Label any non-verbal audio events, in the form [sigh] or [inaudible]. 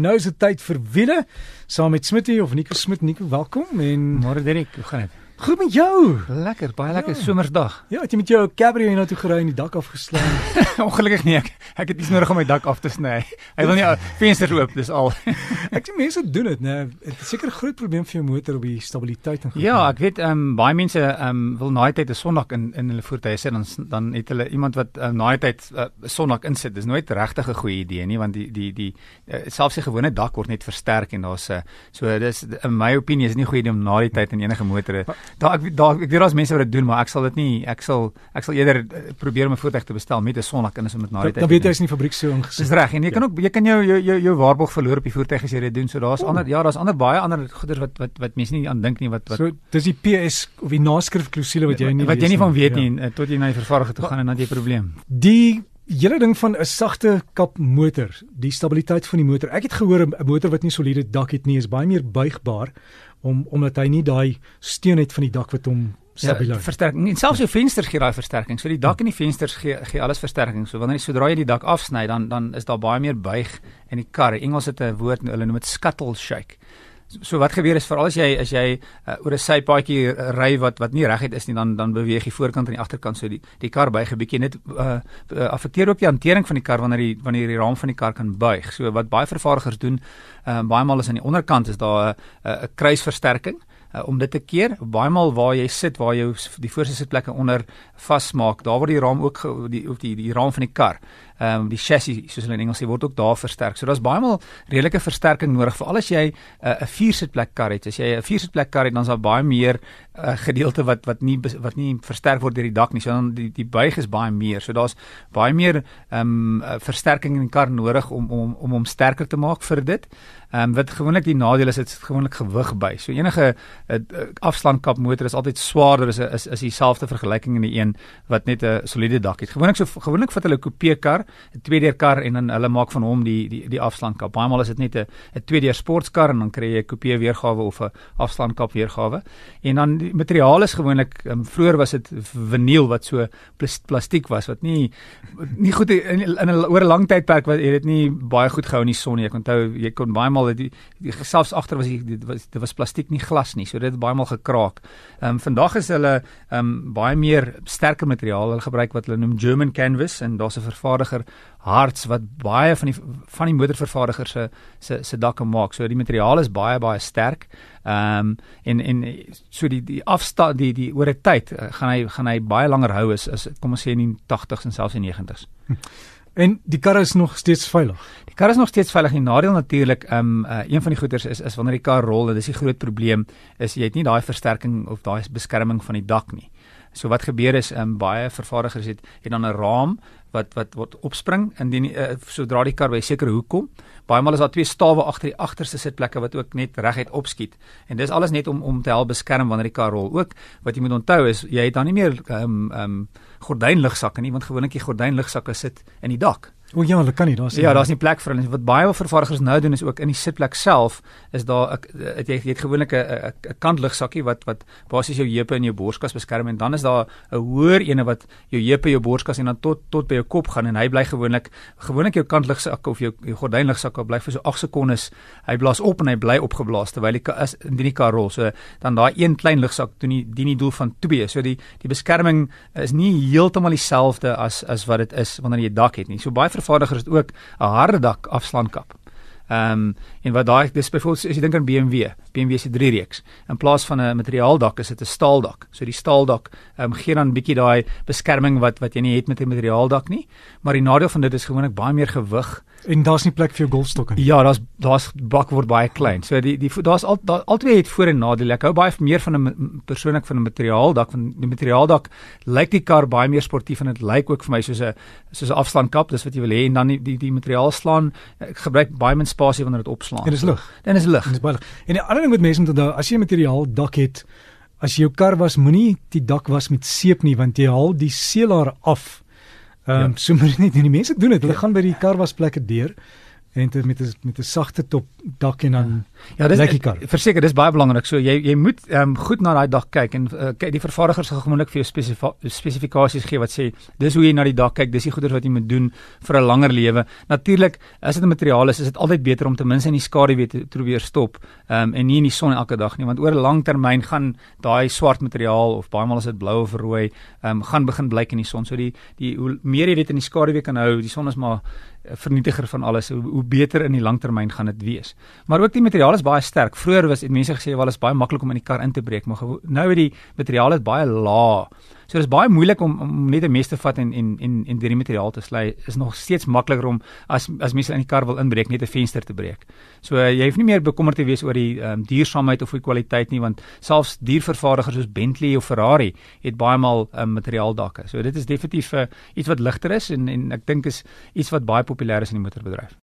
Nou is dit tyd vir wiele saam met Smitty of Nico Smit. Nico, welkom en Môre Derek, hoe gaan dit? Goed met jou. Lekker, baie lekker Ja. somersdag. Ja, het jy met jou cabrio hiernatoe gery en die dak afgeslaan? [laughs] Ongelukkig nie ek. Ek het iets nodig om my dak af te sny. Hy wil nie vensters oop, dis al. [laughs] Ek sien mense doen dit, né? Dit is seker 'n groot probleem vir jou motor op die stabiliteit en goed. ja, ek weet ehm um, baie mense ehm um, wil na tyd 'n sonnak in in hulle voertuie sit dan dan het hulle iemand wat um, na tyd 'n uh, sonnak insit. Dis nooit regtig 'n goeie idee nie want die die die uh, selfs die gewone dak word net versterk en daar's 'n uh, so dis in my opinie is nie 'n goeie idee om na die tyd in enige motor. Daar ek daar ek weet daar's mense wat dit doen, maar ek sal dit nie ek sal ek sal eerder uh, probeer om 'n voertuig te bestel met 'n sonnak in as om dit na die tyd dan weet jy is nie fabriek so ingesit. Dis reg en jy kan ook jy kan jou jou jou, jou waarborg verloor op die voertuig as jy dit doen. So daar's ander ja, daar's ander baie ander goeder wat wat wat mense nie aan dink nie wat wat So dis die PS of die naskrifklousule wat jy nie wat jy lees nie van weet Ja. nie eh, tot jy na die vervaardiger toe gaan en dan jy probleem. Die hele ding van 'n sagte kap motor, die stabiliteit van die motor. Ek het gehoor 'n motor wat nie soliede dak het nie is baie meer buigbaar om omdat hy nie daai steun het van die dak wat hom stabiel Ja, hou. versterking. En selfs jou vensters gee daai versterking. So die dak en die vensters gee gee alles versterking. So wanneer jy sodra jy die dak afsny, dan dan is daar baie meer buig in die kar. Engels het 'n woord, hulle noem dit scuttle shake. So, wat gebeur is veral as jy as jy uh, oor 'n sypaadjie ry wat wat nie reguit is nie, dan dan beweeg die voorkant en die agterkant so die die kar buig 'n bietjie net uh, uh, affekteer ook die hantering van die kar wanneer die wanneer die raam van die kar kan buig. So wat baie vervaardigers doen, uh, baie maal is aan die onderkant is daar 'n uh, 'n kruisversterking uh, om dit te keer. Baie maal waar jy sit, waar s- die voorste sitplekke onder vasmaak, daar word die raam ook die of die die raam van die kar, ehm um, die chassis soos hulle in Engels sê, word ook daar versterk. So daar's baie maal redelike versterking nodig vir al as jy 'n uh, 'n viersitplek kar het. As jy 'n viersitplek kar het, dan is daar baie meer uh, gedeelte wat wat nie wat nie versterk word deur die dak nie. So dan die die buig is baie meer. So daar's baie meer ehm um, uh, versterking in die kar nodig om om om hom sterker te maak vir dit. Ehm um, wat gewoonlik die nadeel is, dit is gewoonlik gewig by. So enige uh, afslankap motor is altyd swaarder as is is dieselfde vergelyking in die een wat net 'n soliede dak het. Gewoonlik so gewoonlik vat hulle 'n coupe kar, 'n tweedeur kar en dan hulle maak van hom die die die afslankap. Baie maal is dit net 'n 'n tweedeur sportkar en dan kry jy 'n coupe weergawe of 'n afslankap weergawe. En dan die materiaal is gewoonlik um, vroeër was dit vinyl wat so plas, plastiek was wat nie nie goed in, in, in oor 'n lang tydperk wat het dit nie baie goed gehou in die son nie. Ek onthou jy kon baie maal die selfs agter was dit was dit was plastiek nie glas nie. So dit het baie maal gekraak. Ehm um, vandag is hulle ehm um, baie meer sterker materiaal. Hulle gebruik wat hulle noem German canvas en daar's 'n vervaardiger Harts wat baie van die van die motorvervaardigers se se se dakke maak. So die materiaal is baie baie sterk. Ehm um, en en so die die afstand die die oor 'n tyd uh, gaan hy gaan hy baie langer hou as as kom ons sê in die 80s en selfs in die 90s. En die kar is nog steeds veilig. Die kar is nog steeds veilig. Die nadeel natuurlik, ehm um, uh, een van die goeters is is wanneer die kar rol, en dis die groot probleem, is jy het nie daai versterking of daai beskerming van die dak nie. So wat gebeur is, um, baie vervaardigers het het dan 'n raam wat wat word opspring indien uh, sodra die kar by 'n sekere hoek kom. Baie maal is daar twee stawe agter die agterste sitplekke wat ook net reguit opskiet. En dis alles net om om te help beskerm wanneer die kar rol. Ook wat jy moet onthou is jy het dan nie meer ehm um, ehm um, gordynligsakke nie, want gewoonlik die gordynligsakke sit in die dak. O ja, hulle kan nie, daar's Ja, daar's nie plek vir hulle. nie. Wat baie vervaardigers nou doen is ook in die sitplek self is daar 'n het jy jy het gewoonlik 'n 'n 'n kantligsakkie wat wat basies jou heupe en jou borskas beskerm en dan is daar 'n hoër ene wat jou heupe, jou borskas en dan tot tot by jou kop gaan en hy bly gewoonlik gewoonlik jou kantligsak of jou, jou gordynligsak bly vir so 8 sekondes. Hy blaas op en hy bly opgeblaas terwyl die is indien die kar rol. So dan daai een klein ligsak doen nie dien die doel van twee. So die die beskerming is nie heeltemal dieselfde as as wat dit is wanneer jy dak het nie. So baie vervaardigers het ook 'n harde dak afslaankap. Ehm um, en wat daai dis byvoorbeeld as jy dink aan BMW, BMW se 3 reeks. In plaas van 'n materiaaldak is dit 'n staaldak. So die staaldak ehm um, gee dan bietjie daai beskerming wat wat jy nie het met 'n materiaaldak nie. Maar die nadeel van dit is gewoonlik baie meer gewig. En daar's nie plek vir jou golfstokke nie. Ja, daar's daar's bak word baie klein. So die die daar's al daar albei het voor en nadele. Ek hou baie meer van 'n persoonlik van 'n materiaaldak van die materiaaldak lyk die kar baie meer sportief en dit lyk ook vir my soos 'n soos 'n afstandkap, dis wat jy wil hê en dan die die, die materiaal slaan. Ek gebruik baie min spasie wanneer dit opslaan. En dis lig. Dan is lig. En dis baie lig. En die ander ding wat mense moet onthou, as jy materiaal dak het, as jy jou kar was, moenie die dak was met seep nie want jy haal die seelaar af. Ehm um, Ja. so moet jy net en die mense doen dit. Hulle Ja. gaan by die karwasplekke deur en dit met 'n met 'n sagte top dak en dan ja, dis lyk die kar. Verseker, dis baie belangrik. So jy jy moet ehm um, goed na daai dak kyk en uh, kyk die vervaardigers sal gewoonlik vir jou spesifikasies gee wat sê dis hoe jy na die dak kyk, dis die goeders wat jy moet doen vir 'n langer lewe. Natuurlik, as dit 'n materiaal is, is dit altyd beter om ten minste in die skaduwee te probeer stop ehm um, en nie in die son elke dag nie, want oor 'n lang termyn gaan daai swart materiaal of baie maal as dit blou of rooi, ehm um, gaan begin blyk in die son. So die die hoe meer jy dit in die skaduwee kan hou, die son is maar vernietiger van alles hoe, hoe beter in die langtermyn gaan dit wees. Maar ook die materiaal is baie sterk. Vroeger was dit mense gesê wel is baie maklik om in die kar in te breek, maar nou het die materiaal is baie laag. So dit is baie moeilik om, om net 'n mes te vat en en en en die materiaal te sly. Is nog steeds makliker om as as mense in die kar wil inbreek net 'n venster te breek. So jy hoef nie meer bekommerd te wees oor die um, duursaamheid of die kwaliteit nie want selfs diervervaardigers soos Bentley of Ferrari het baie maal um, materiaaldakke. So dit is definitief uh, iets wat ligter is en en ek dink is iets wat baie populêr is in die motorbedryf.